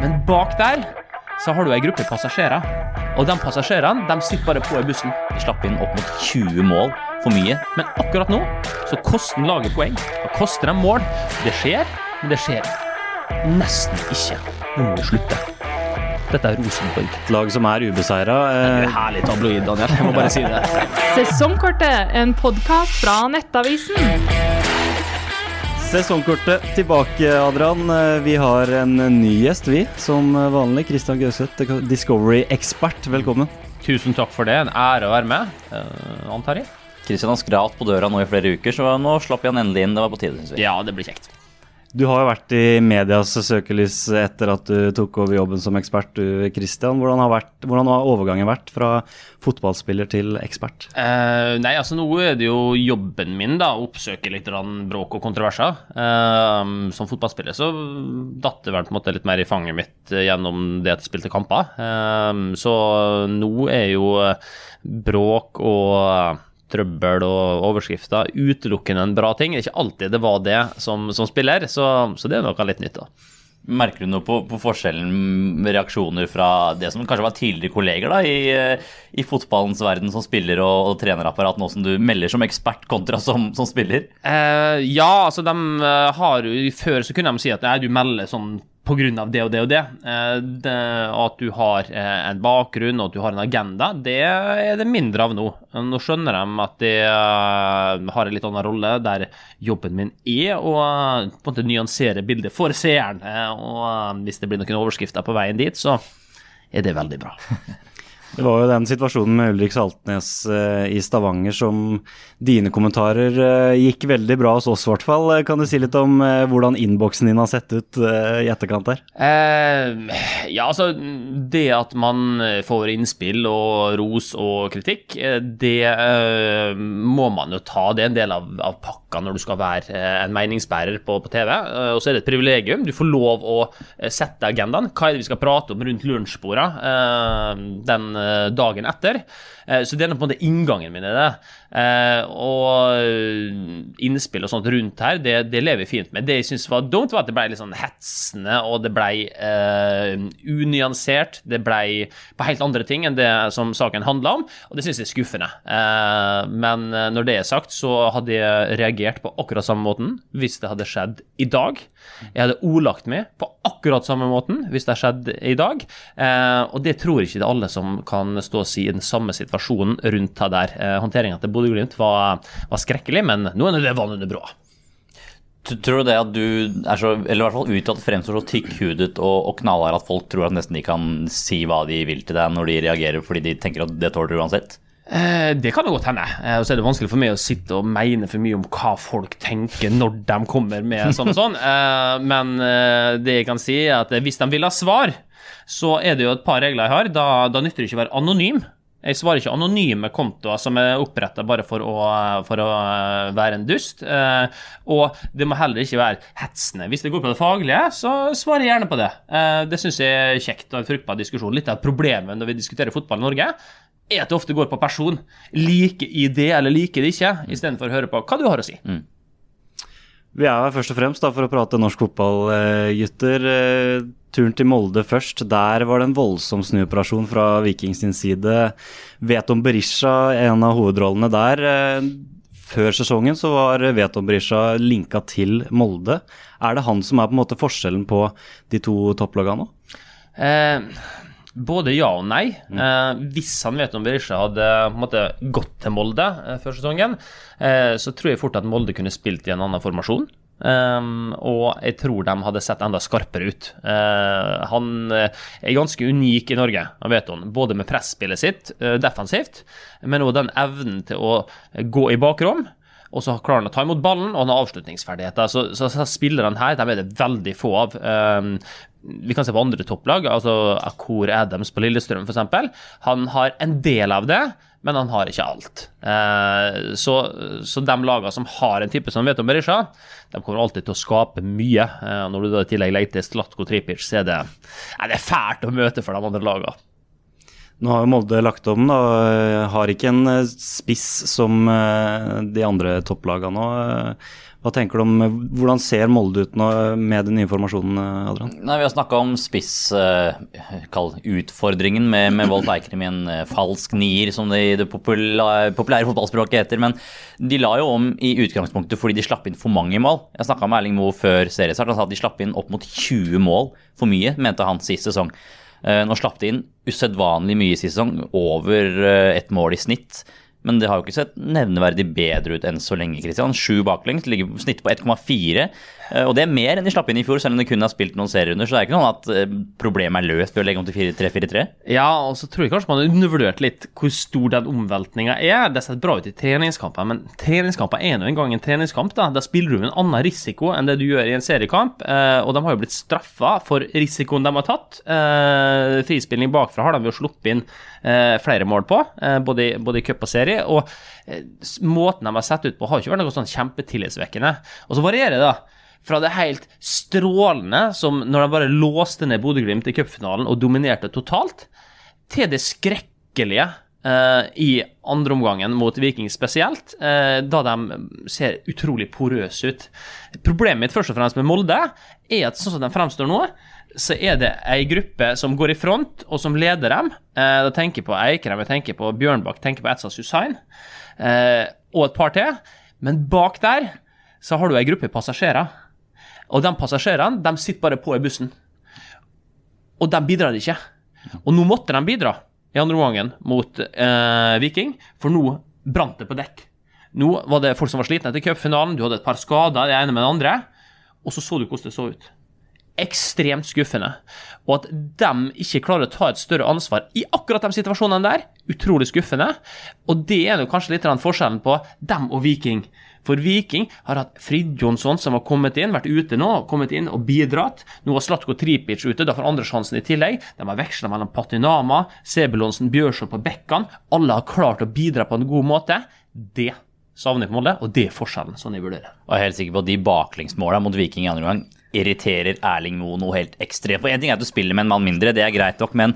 Men bak der så har du ei gruppe passasjerer. Og de passasjerene de sitter bare på i bussen. De slapp inn opp mot 20 mål for mye. Men akkurat nå så koster laget poeng. Og koster dem mål. Det skjer, men det skjer nesten ikke. Nå må vi slutte. Dette er Rosenborg. Et lag som er ubeseira. Det er herlig tabloid, Daniel. Jeg må bare si det. Sesongkortet, en podkast fra Nettavisen. Sesongkortet tilbake, Adrian. Eh, Vi har en ny gjest, vi. Som vanlig. Kristian Gauseth, Discovery-ekspert. Velkommen. Tusen takk for det. En ære å være med, uh, antar jeg. Kristian har skrat på døra nå i flere uker, så nå slapp han endelig inn. Det var på tide, syns vi. Ja, det blir kjekt. Du har jo vært i medias søkelys etter at du tok over jobben som ekspert, du Christian. Hvordan har, vært, hvordan har overgangen vært fra fotballspiller til ekspert? Eh, nei, altså nå er det jo jobben min da, å oppsøke litt bråk og kontroverser. Eh, som fotballspiller så datt det vel på en måte litt mer i fanget mitt eh, gjennom det at jeg spilte kamper. Eh, så nå er jo bråk og trøbbel og overskrifter utelukkende en bra ting. Det er ikke alltid det var det som, som spiller, så, så det er noe litt nytt. da. Merker du noe på, på forskjellen med reaksjoner fra det som kanskje var tidligere kolleger da, i, i fotballens verden som spiller og, og trenerapparat, nå som du melder som ekspert kontra som, som spiller? Eh, ja, altså de har jo Før så kunne de si at nei, du melder sånn pga. det og det og det. og det. At du har eh, en bakgrunn og at du har en agenda, det er det mindre av nå. Nå skjønner de at de eh, har en litt annen rolle, der jobben min er å på en måte nyansere bildet for seeren. Og hvis det blir noen overskrifter på veien dit, så er det veldig bra. Det var jo den situasjonen med Ulrik Saltnes eh, i Stavanger som dine kommentarer eh, gikk veldig bra hos oss, i hvert fall. Kan du si litt om eh, hvordan innboksen din har sett ut i etterkant der? Eh, ja, altså Det at man får innspill og ros og kritikk, det eh, må man jo ta. Det er en del av, av pakka når du skal være en meningsbærer på, på TV. og så er det et privilegium. Du får lov å sette agendaen. Hva er det vi skal prate om rundt lunsjbordet? Eh, den Eh, dagen etter. Eh, så det er på en måte inngangen min i det. Eh, og innspill og sånt rundt her, det, det lever jeg fint med. Det jeg syns var dumt, var at det ble litt sånn hetsende, og det ble uh, unyansert. Det ble på helt andre ting enn det som saken handla om, og det syns jeg er skuffende. Uh, men når det er sagt, så hadde jeg reagert på akkurat samme måten hvis det hadde skjedd i dag. Jeg hadde ordlagt meg på akkurat samme måten hvis det hadde skjedd i dag, Eh, og det tror ikke det er alle som kan stå og si i den samme situasjonen rundt det der. Eh, Håndteringa til Bodø-Glimt var, var, skrekkelig, men nå er det vann under broa. Tror du det at du er så, eller i hvert fall utad fremstår så tykkhudet og, og knallhard at folk tror at nesten de kan si hva de vil til deg når de reagerer fordi de tenker at det tåler du uansett? Eh, det kan jo godt hende. Eh, og så er det vanskelig for meg å sitte og mene for mye om hva folk tenker når de kommer med sånn og sånn. Eh, men det jeg kan si, er at hvis de vil ha svar, så er det jo et par regler jeg har. Da, da nytter det ikke å være anonym. Jeg svarer ikke anonyme kontoer som er oppretta bare for å, for å, være en dust. Og det må heller ikke være hetsende. Hvis det går på det faglige, så svarer jeg gjerne på det. Det syns jeg er kjekt og en fruktbar diskusjon. Litt av problemet når vi diskuterer fotball i Norge, er at det ofte går på person. Liker i det eller liker det ikke, istedenfor å høre på hva du har å si. Mm. Vi er her først og fremst da, for å prate norsk fotball, eh, gutter. Eh, turen til Molde først. Der var det en voldsom snuoperasjon fra Viking sin side. Veton Berisha, en av hovedrollene der. Eh, før sesongen så var Veton Berisha linka til Molde. Er det han som er på en måte forskjellen på de to topplagene nå? Eh, både ja og nei. Mm. Eh, hvis han vet om Berisha hadde måte, gått til Molde eh, før sesongen, eh, så tror jeg fort at Molde kunne spilt i en annen formasjon. Um, og jeg tror de hadde sett enda skarpere ut. Uh, han er ganske unik i Norge, vet hun, både med presspillet sitt uh, defensivt, men òg den evnen til å gå i bakrom. Og så klarer han å ta imot ballen, og han har avslutningsferdigheter. Så, så, så spillerne her de er det veldig få av. Um, vi kan se på andre topplag, altså Akor Adams på Lillestrøm f.eks. Han har en del av det, men han har ikke alt. Eh, så, så, de lagene som har en type som vet om Berisha, de kommer alltid til å skape mye. Eh, når du da i tillegg legger Slatko Tripic, så er det, er det fælt å møte for de andre lagene. Nå har jo Molde lagt om, da. Har ikke en spiss som de andre topplagene nå. Hva tenker du om Hvordan ser Molde ut nå med den nye informasjonen, Adrian? Nei, Vi har snakka om spissutfordringen uh, med, med Wolf Eikrem i en uh, falsk nier, som det i det populære, populære fotballspråket heter. Men de la jo om i utgangspunktet fordi de slapp inn for mange mål. Jeg snakka med Erling Moe før seriestart. Han sa at de slapp inn opp mot 20 mål for mye, mente han sist sesong. Uh, nå slapp de inn usedvanlig mye i sesong, over ett mål i snitt. Men det har jo ikke sett nevneverdig bedre ut enn så lenge. Kristian. Sju baklengs, ligger på snitt på 1,4. Eh, og det er mer enn de slapp inn i fjor, selv om de kun har spilt noen serierunder. Så det er ikke noe at eh, problemet er løst ved å legge om til 3-4-3. Ja, og så tror jeg kanskje man har undervurdert litt hvor stor den omveltninga er. Det ser bra ut i treningskamper, men treningskamper er nå engang en treningskamp. Da Da spiller du med en annen risiko enn det du gjør i en seriekamp. Eh, og de har jo blitt straffa for risikoen de har tatt. Frispilling bakfra har de jo sluppet inn flere mål på, både, både i cup og serie. Og måten de har sett ut på, har ikke vært noe sånn kjempetillitsvekkende. Og så varierer det, da fra det helt strålende, som når de bare låste ned Bodø-Glimt i cupfinalen og dominerte totalt, til det skrekkelige eh, i andreomgangen mot Viking spesielt, eh, da de ser utrolig porøse ut. Problemet mitt først og fremst med Molde er at sånn som de fremstår nå, så er det ei gruppe som går i front, og som leder dem. Eh, da tenker jeg på Eikrem, jeg tenker på Bjørnbakk, tenker på Etzas eh, og et par til. Men bak der så har du ei gruppe passasjerer og de passasjerene de sitter bare på i bussen. Og de bidrar ikke. Og nå måtte de bidra i andre omgangen mot eh, Viking, for nå brant det på dekk. Nå var det folk som var slitne etter cupfinalen, du hadde et par skader, det ene med det andre, og så så du hvordan det så ut. Ekstremt skuffende. Og at de ikke klarer å ta et større ansvar i akkurat de situasjonene der, utrolig skuffende. Og det er jo kanskje litt forskjellen på dem og Viking. For Viking har hatt Frid Jonsson som har kommet inn, vært ute nå, kommet inn og bidratt. Nå var Slatko Tripic ute, da får andresjansen i tillegg. De har veksla mellom Patinama, Sebulonsen, Bjørsson på bekkene. Alle har klart å bidra på en god måte. Det savner på Molde, og det er forskjellen, sånn jeg vurderer. Og jeg er helt sikker på at de baklengsmåla mot Viking i andre omgang irriterer Erling Moe noe helt ekstremt. For én ting er at du spiller med en mann mindre, det er greit nok, men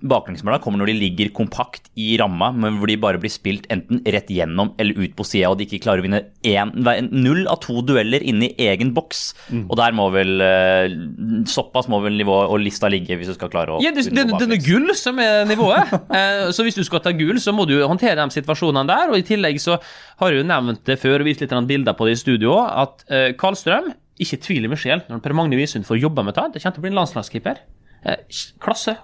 baklengsmåla kommer når de ligger kompakt i ramma, men hvor de bare blir spilt enten rett gjennom eller ut på sida, og de ikke klarer å vinne en, null av to dueller inne i egen boks. Mm. Og der må vel uh, Såpass må vel nivået og lista ligge hvis du skal klare å Ja, det, det, det er gull som er nivået. uh, så hvis du skal ta gull, så må du håndtere de situasjonene der. Og i tillegg så har jeg jo nevnt det før og vist litt bilder på det i studio, at uh, Karlstrøm ikke tviler med sjel når Per Magne Visund får jobba med det. Det kommer til å bli en landslagskeeper. klasse.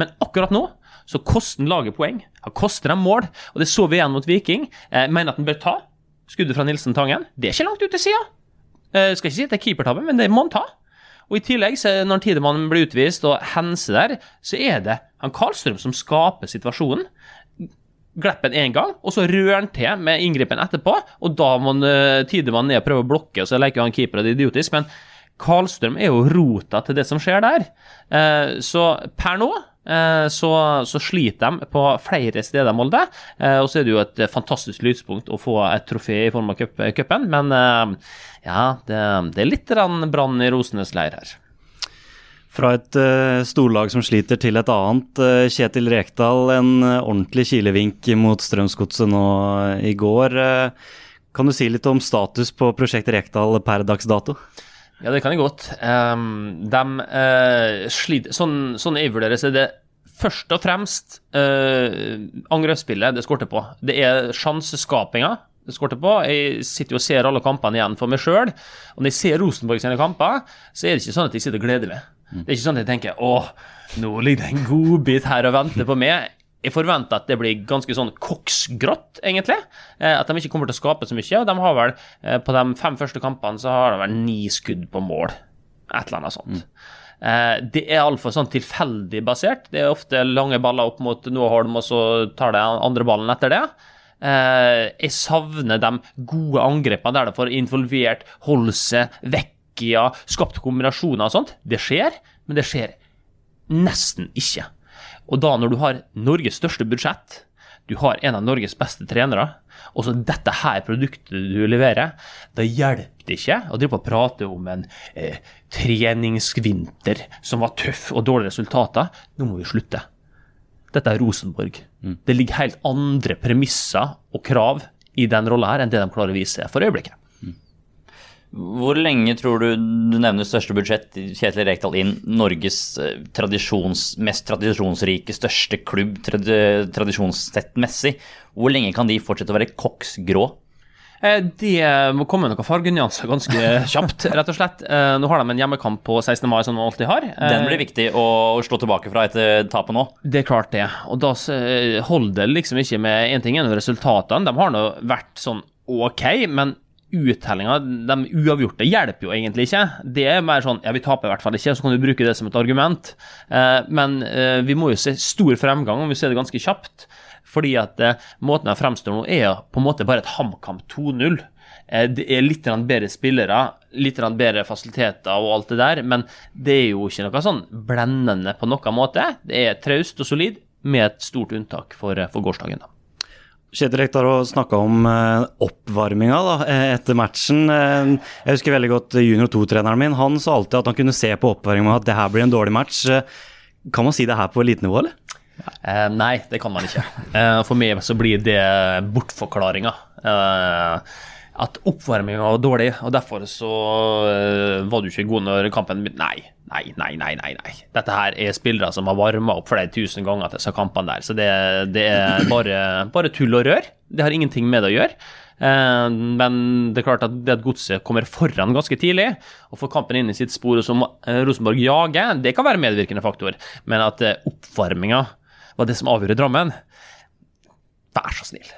Men akkurat nå så koster laget poeng. Han koster dem mål. Og det så vi igjen mot Viking. Jeg mener at han bør ta skuddet fra Nilsen Tangen. Det er ikke langt ut til sida. Jeg skal ikke si at det er keepertabbe, men det må han ta. Og i tillegg, når Tidemann blir utvist og Hense der, så er det han Karlstrøm som skaper situasjonen. Gleppen én gang, og så rører han til med inngripen etterpå. Og da må uh, Tidemann ned og prøve å blokke, og så leker han keeper og det er idiotisk. Men Karlstrøm er jo rota til det som skjer der. Uh, så per nå Eh, så, så, sliter de på flere steder Molde. Eh, og så er det jo et fantastisk lyspunkt å få et trofé i form av cupen, men eh, ja, det, det er litt brann i rosenes leir her. Fra et uh, storlag som sliter, til et annet. Uh, Kjetil Rekdal, en uh, ordentlig kilevink mot Strømsgodset nå i går. kan du si litt om status på prosjektet Rekdal per dags dato? Ja, det kan jeg godt. Um, de uh, sliter Sånn, sånn jeg vurderer så er det først og fremst uh, angrepsspillet det skorter på. Det er sjanseskapinga det skorter på. Jeg sitter jo og ser alle kampene igjen for meg sjøl. Og når jeg ser Rosenborg sine kamper, så er det ikke sånn at jeg sitter og gleder meg. Det er ikke sånn at jeg tenker åh, nå ligger det en godbit her og venter på meg jeg forventer at det blir ganske sånn koksgrått, egentlig. Eh, at de ikke kommer til å skape så mye. Og de har vel, eh, på de fem første kampene, så har de vel ni skudd på mål. Et eller annet sånt. Mm. Det er altfor sånn tilfeldig basert. Det er ofte lange baller opp mot Noaholm, og så tar de andre ballen etter det. Jeg savner de gode angrepene der de får involvert Holse, Vecchia, skapt kombinasjoner og sånt. Det skjer, men det skjer nesten ikke. Og da når du har Norges største budsjett, du har en av Norges beste trenere, og så dette her produktet du leverer, da hjelper det ikke å drive og prate om en eh, treningsvinter som var tøff og dårlige resultater. Nå må vi slutte. Dette er Rosenborg. Mm. Det ligger helt andre premisser og krav i den rolla her enn det de klarer å vise for øyeblikket. Hvor lenge tror du du nevner største budsjett, Kjetil Rekdal inn, Norges eh, tradisjons, mest tradisjonsrike, største klubb trad, tradisjonssettmessig? Hvor lenge kan de fortsette å være koksgrå? Eh, Det må komme noen fargenyanser ganske kjapt, rett og slett. Eh, Nå har de en hjemmekamp på 16. mai, som de alltid har. Den Eh, blir viktig å slå tilbake fra etter tapet nå. Det er klart det. Og da holder det liksom ikke med én ting enn resultatene. De har nå vært sånn ok, men uttellinga, de uavgjorte, hjelper jo egentlig ikke. Det er mer sånn ja, vi taper i hvert fall ikke, så kan du bruke det som et argument. Eh, Men eh, vi må jo se stor fremgang, om vi ser det ganske kjapt. Fordi at eh, måten de fremstår nå, er på en måte bare et HamKam 2-0. Eh, Det er litt bedre spillere, litt bedre fasiliteter og alt det der, men det er jo ikke noe sånn blendende på noen måte. Det er traust og solid, med et stort unntak for, for gårsdagen. da. Kjetil Rekdal har snakka om eh, oppvarminga da, eh, etter matchen. Eh, jeg husker veldig godt junior 2-treneren min. Han sa alltid at han kunne se på oppvarminga at det her blir en dårlig match. Kan man si det her på elitenivå, eller? Nei, det kan man ikke. For meg så blir det bortforklaringa. At oppvarminga var dårlig, og derfor så eh, var du ikke god når kampen begynte. Nei, nei, nei, nei, nei. Dette her er spillere som har varma opp flere tusen ganger til disse kampene der, så det, det er bare, bare tull og rør. Det har ingenting med det å gjøre. Eh, Men det er klart at det at Godset kommer foran ganske tidlig og får kampen inn i sitt spor, og som eh, Rosenborg jager, det kan være medvirkende faktor. Men at oppvarminga var det som avgjorde Drammen, vær så snill.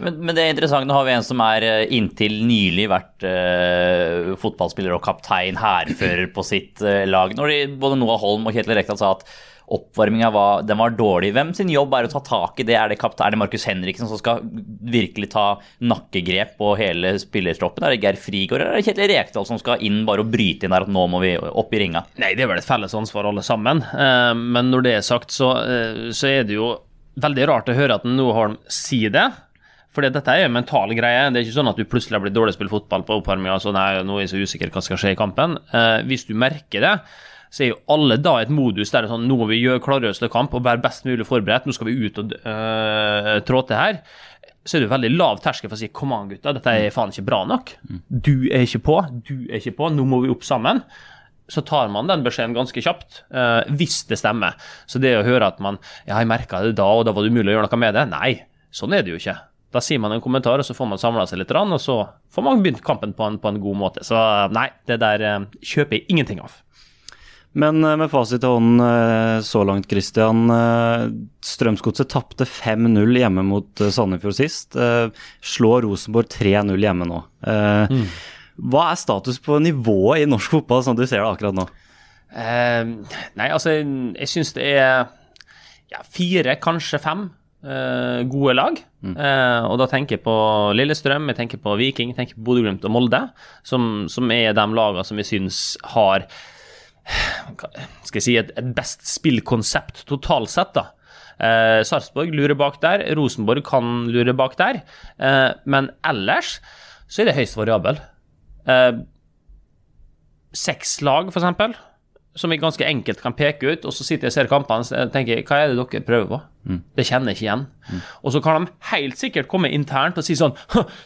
Men, men det er interessant, nå har vi en som er eh, inntil nylig vært uh, fotballspiller og kaptein, hærfører på sitt uh, lag. Når de, både Noah Holm og Kjetil Rekdal sa at oppvarminga var, var dårlig, hvem sin jobb er å ta tak i det? Er det, er det Markus Henriksen som skal virkelig ta nakkegrep på hele spillertroppen? Er det Geir Frigård eller er det Kjetil Rekdal som skal inn bare og bryte inn der at nå må vi opp i ringa? Nei, det er vel et felles ansvar alle sammen. Uh, Men når det er sagt, så, så er det jo veldig rart å høre at Noah Holm sier det. Fordi dette er jo en mental greie. Det er ikke sånn at du plutselig har blitt dårlig til å spille fotball på oppvarminga. Altså, nei, nå er jeg så usikker hva skal skje i kampen. Eh, hvis du merker det, så er jo alle da i et modus der det er sånn, nå må vi gjøre klargjørelse kamp og være best mulig forberedt. Nå skal vi ut og øh, trå til her. Så er det veldig lav terskel for å si kom an, gutta, dette er faen ikke bra nok. Du er ikke på, du er ikke på, nå må vi opp sammen så tar man den beskjeden ganske kjapt, eh, hvis det stemmer. Så det å høre at man Ja, jeg merka det da, og da var det umulig å gjøre noe med det. Nei, sånn er det jo ikke. Da sier man en kommentar, og så får man samla seg litt, og så får man begynt kampen på en, på en god måte. Så nei, det der eh, kjøper jeg ingenting av. Men eh, med fasit i hånden eh, så langt, Christian. eh, Strømsgodset tapte 5-0 hjemme mot eh, Sandefjord sist. eh, Slår Rosenborg 3-0 hjemme nå. Eh, Hva er status på nivået i norsk fotball, sånn du ser det akkurat nå? Eh, nei, altså, jeg syns det er ja, fire, kanskje fem eh, gode lag. Eh, og da tenker jeg på Lillestrøm, jeg tenker på Viking, jeg tenker på Bodø-Glimt og Molde, som, som er de lagene som vi syns har skal jeg si, et, et best spillkonsept totalt sett. da. Eh, Sarpsborg lurer bak der, Rosenborg kan lure bak der. Eh, men ellers så er det høyst variabel. Eh, seks lag, for eksempel, som vi ganske enkelt kan peke ut, og så sitter jeg og ser kampene og tenker hva er det dere prøver på? Det kjenner jeg ikke igjen. Og så kan de helt sikkert komme internt og si sånn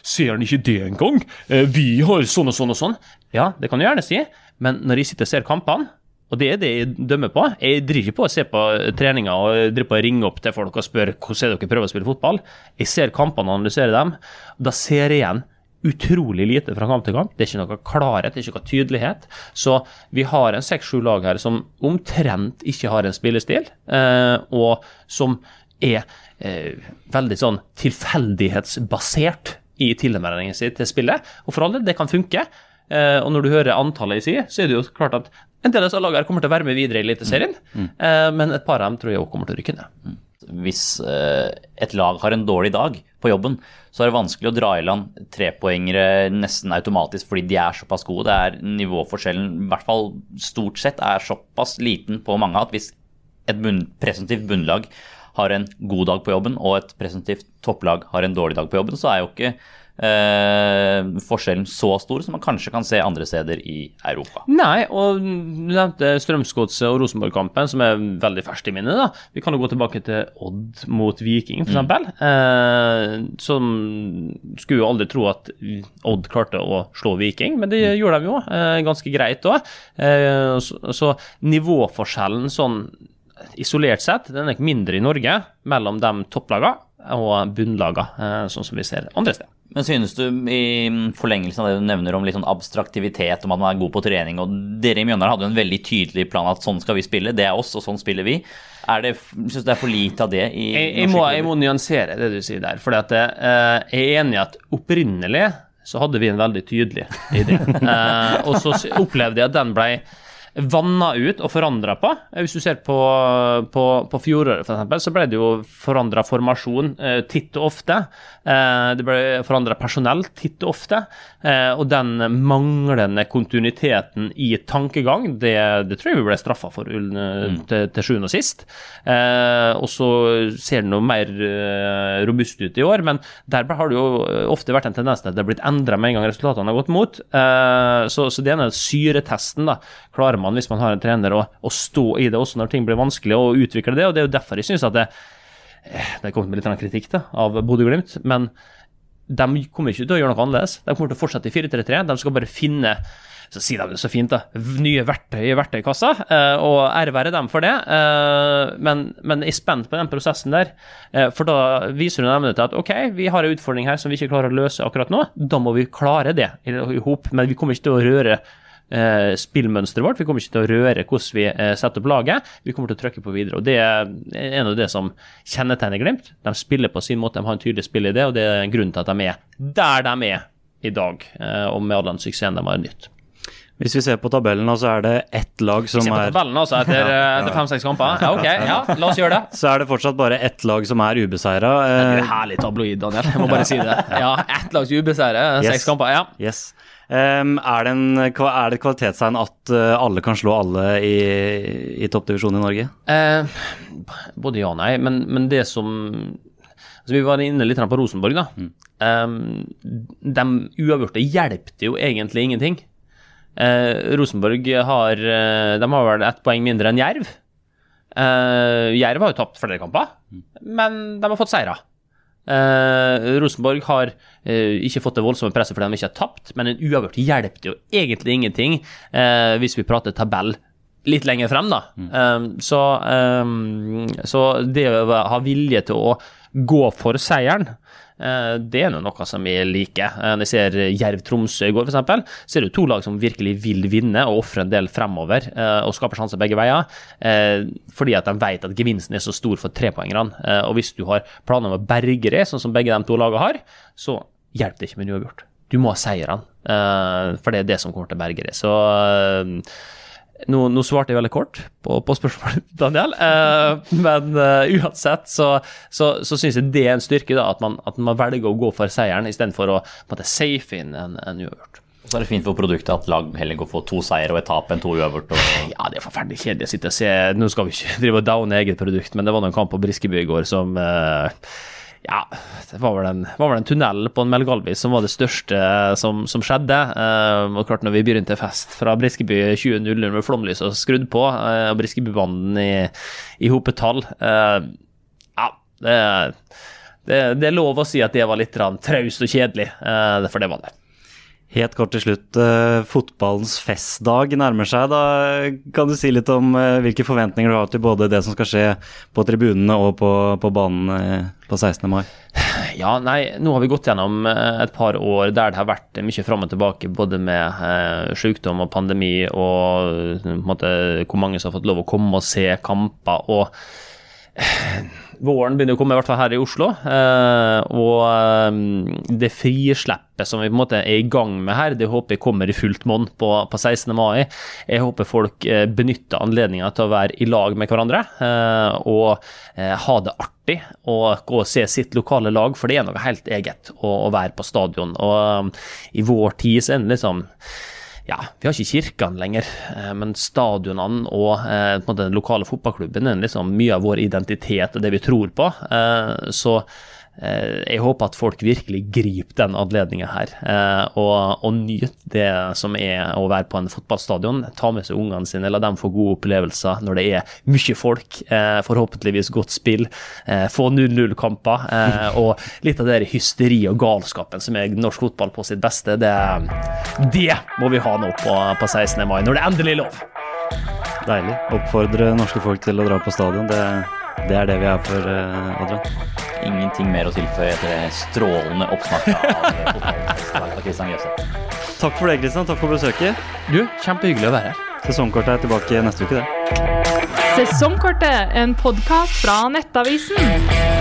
Ser han ikke det engang? Eh, Vi har sånn og sånn og sånn. Ja, det kan du gjerne si, men når jeg sitter og ser kampene, og det er det jeg dømmer på. Jeg driver ikke på å se på treninga og driver på å ringe opp til folk og spørre hvordan er dere prøver å spille fotball. Jeg ser kampene og analyserer dem. Da ser jeg igjen utrolig lite fra kamp til kamp. Det er ikke noe klarhet, det er ikke noe tydelighet. Så vi har en seks-sju lag her som omtrent ikke har en spillestil, eh, og som er eh, veldig sånn tilfeldighetsbasert i tilnærmingen sin til spillet. Og for all del, det kan funke. Eh, og når du hører antallet i side, så er det jo klart at en del av lagene kommer til å være med videre i Eliteserien, eh, men et par av dem tror jeg også kommer til å rykke ned. Hvis eh, et lag har en dårlig dag på jobben, så er det vanskelig å dra i land trepoengere nesten automatisk fordi de er såpass gode. Det er nivåforskjellen, i hvert fall stort sett, er såpass liten på mange at hvis et bunn, presentivt bunnlag har en god dag på jobben, og et presentivt topplag har en dårlig dag på jobben, så er jo ikke eh, forskjellen så stor som man kanskje kan se andre steder i Europa. Nei, og du nevnte Strømsgodset og Rosenborg-kampen, som er veldig ferskt i minnet. da. Vi kan jo gå tilbake til Odd mot Viking, f.eks. Mm. Eh, som skulle jo aldri tro at Odd klarte å slå Viking, men det gjorde de jo eh, ganske greit òg. Eh, så, så nivåforskjellen sånn isolert sett, den er ikke mindre i Norge mellom de topplagene og bunnlagene, eh, sånn som vi ser andre steder. Men synes du i forlengelsen av det du nevner om litt sånn abstraktivitet, om at man er god på trening, og dere i Mjøndalen hadde jo en veldig tydelig plan at sånn skal vi spille, det er oss, og sånn spiller vi. Er det, synes du det er for lite av det i jeg, jeg, må, jeg må nyansere det du sier der. For uh, jeg er enig i at opprinnelig så hadde vi en veldig tydelig idé. uh, og så opplevde jeg at den blei vanna ut og forandra på. Hvis du ser på, på, på fjoråret, f.eks., så ble det jo forandra formasjon eh, titt og ofte. Eh, det ble forandra personell titt og ofte. Eh, og den manglende kontinuiteten i tankegang, det, det tror jeg vi ble straffa for uh, mm. til, til sjuende og sist. Eh, og så ser det noe mer robust ut i år, men der har det jo ofte vært en tendens til at det har blitt endra med en gang resultatene har gått mot. Eh, så, så det er syretesten. da, klarer man man hvis man har en trener, å, å stå i det også når ting blir vanskelig, og utvikle det. og Det er jo derfor jeg synes at det eh, det er kommet med litt kritikk da, av Bodø-Glimt, men de kommer ikke til å gjøre noe annerledes. De kommer til å fortsette i 4-3-3. De skal bare finne så sier de det så fint, da. Nye verktøy i verktøykassa, eh, og ære være dem for det. Eh, men, men, jeg er spent på den prosessen der, for da viser hun evne til at OK, vi har en utfordring her som vi ikke klarer å løse akkurat nå. Da må vi klare det i hop, men vi kommer ikke til å røre spillmønsteret vårt. Vi kommer ikke til å røre hvordan vi eh, setter opp laget. Vi kommer til å trykke på videre. og Det er en av det som kjennetegner Glimt. De spiller på sin måte, de har en tydelig spillidé, og det er grunnen til at de er der de er i dag, eh, og med all den suksessen de har nytt. Hvis vi ser på tabellen, så er det ett lag som er Vi ser på tabellen også, etter, ja, ja. etter fem-seks kamper? Ja, ok, ja, la oss gjøre det. Så er det fortsatt bare ett lag som er ubeseira. Det er eh, herlig tabloid, Daniel. Jeg må bare si det. Ja, Ett lags ubeseire, yes. seks kamper. ja. Yes. Um, er, det en, er det et kvalitetstegn at uh, alle kan slå alle i, i toppdivisjonen i Norge? Uh, både ja og nei, men, men det som altså Vi var inne litt på Rosenborg. da. Mm. Um, de uavgjorte hjelpte jo egentlig ingenting. Uh, Rosenborg har, de har vel ett poeng mindre enn Jerv. Jerv har jo tapt flere kamper, men de har fått seire. Eh, Rosenborg har eh, ikke fått det voldsomme presset fordi de ikke har tapt, men en uavgjort hjelper jo egentlig ingenting eh, hvis vi prater tabell litt lenger frem, da. Mm. Um, så, um, så, det å ha vilje til å gå for seieren Eh, det er noe som jeg liker. Eh, når jeg ser Jerv-Tromsø i går, f.eks., så er det to lag som virkelig vil vinne og ofre en del fremover eh, og skaper sjanser begge veier. Fordi at de vet at gevinsten er så stor for trepoengerne. Og hvis du har planer om å berge det, sånn som begge de to lagene har, så hjelper det ikke med uavgjort. Du må ha seirene, for det er det som kommer til å berge det. Så nå, nå, svarte jeg veldig kort på, på spørsmålet, Daniel, eh, men uh, uansett så, så, så syns jeg det er en styrke, da, at man, at man velger å gå for seieren istedenfor å en safe inn en, en uavgjort. Så er det fint for produktet at lag heller går for to seier og et tap enn to uavgjort. Og... Ja, det er forferdelig kjedelig å sitte og se. Nå skal vi ikke drive og downe eget produkt, men det var noen kamp på Briskeby i går som uh, ja, det var vel en, var vel en tunnel på en Melgalvis som var det største som, som skjedde. Eh, og klart når vi begynte fest fra Briskeby 20.00 med flomlyset skrudd på, eh, og Briskebybanden i, i hopetall eh, Ja, det, det, det, er lov å si at det var litt traust og kjedelig, for det var det. Helt kort til slutt. Uh, fotballens festdag nærmer seg. da Kan du si litt om uh, hvilke forventninger du har til både det som skal skje på tribunene og på, på banen uh, på 16. mai? Ja, nei, Nå har vi gått gjennom et par år der det har vært mye fram og tilbake, både med sykdom og pandemi, og måte, hvor mange som har fått lov å komme og se kamper. og Våren begynner å komme, i hvert fall her i Oslo. og det frisleppet som vi på en måte er i gang med her, det håper jeg kommer i fullt monn på, på, 16. mai. Jeg håper folk eh, benytter anledninga til å være i lag med hverandre eh, og eh, ha det artig og gå og se sitt lokale lag, for det er noe helt eget å, å være på stadion. Og i vår tid så er det liksom ja, vi har ikke kirkene lenger, men stadionene og eh, den lokale fotballklubben er liksom mye av vår identitet og det vi tror på. Eh, så eh, jeg håper at folk virkelig griper den anledningen her, eh, og, og nyter det som er å være på en fotballstadion. Ta med seg ungene sine, la dem få gode opplevelser når det er mye folk. Eh, forhåpentligvis godt spill. Eh, få 0-0-kamper. Eh, og litt av det hysteriet hysteri og galskapen som er norsk fotball på sitt beste, det, det må vi ha nå på, på 16. mai, når det endelig er lov. Deilig. Oppfordre norske folk til å dra på stadion. Det, det er det vi er for, eh, Adrian. Ingenting mer å tilføye etter det strålende oppsnakket av Kristian Grøseth. Takk for det, Kristian. Takk for besøket. Du, kjempehyggelig å være her. Sesongkortet er tilbake neste uke, det. Sesongkortet, en podkast fra Nettavisen.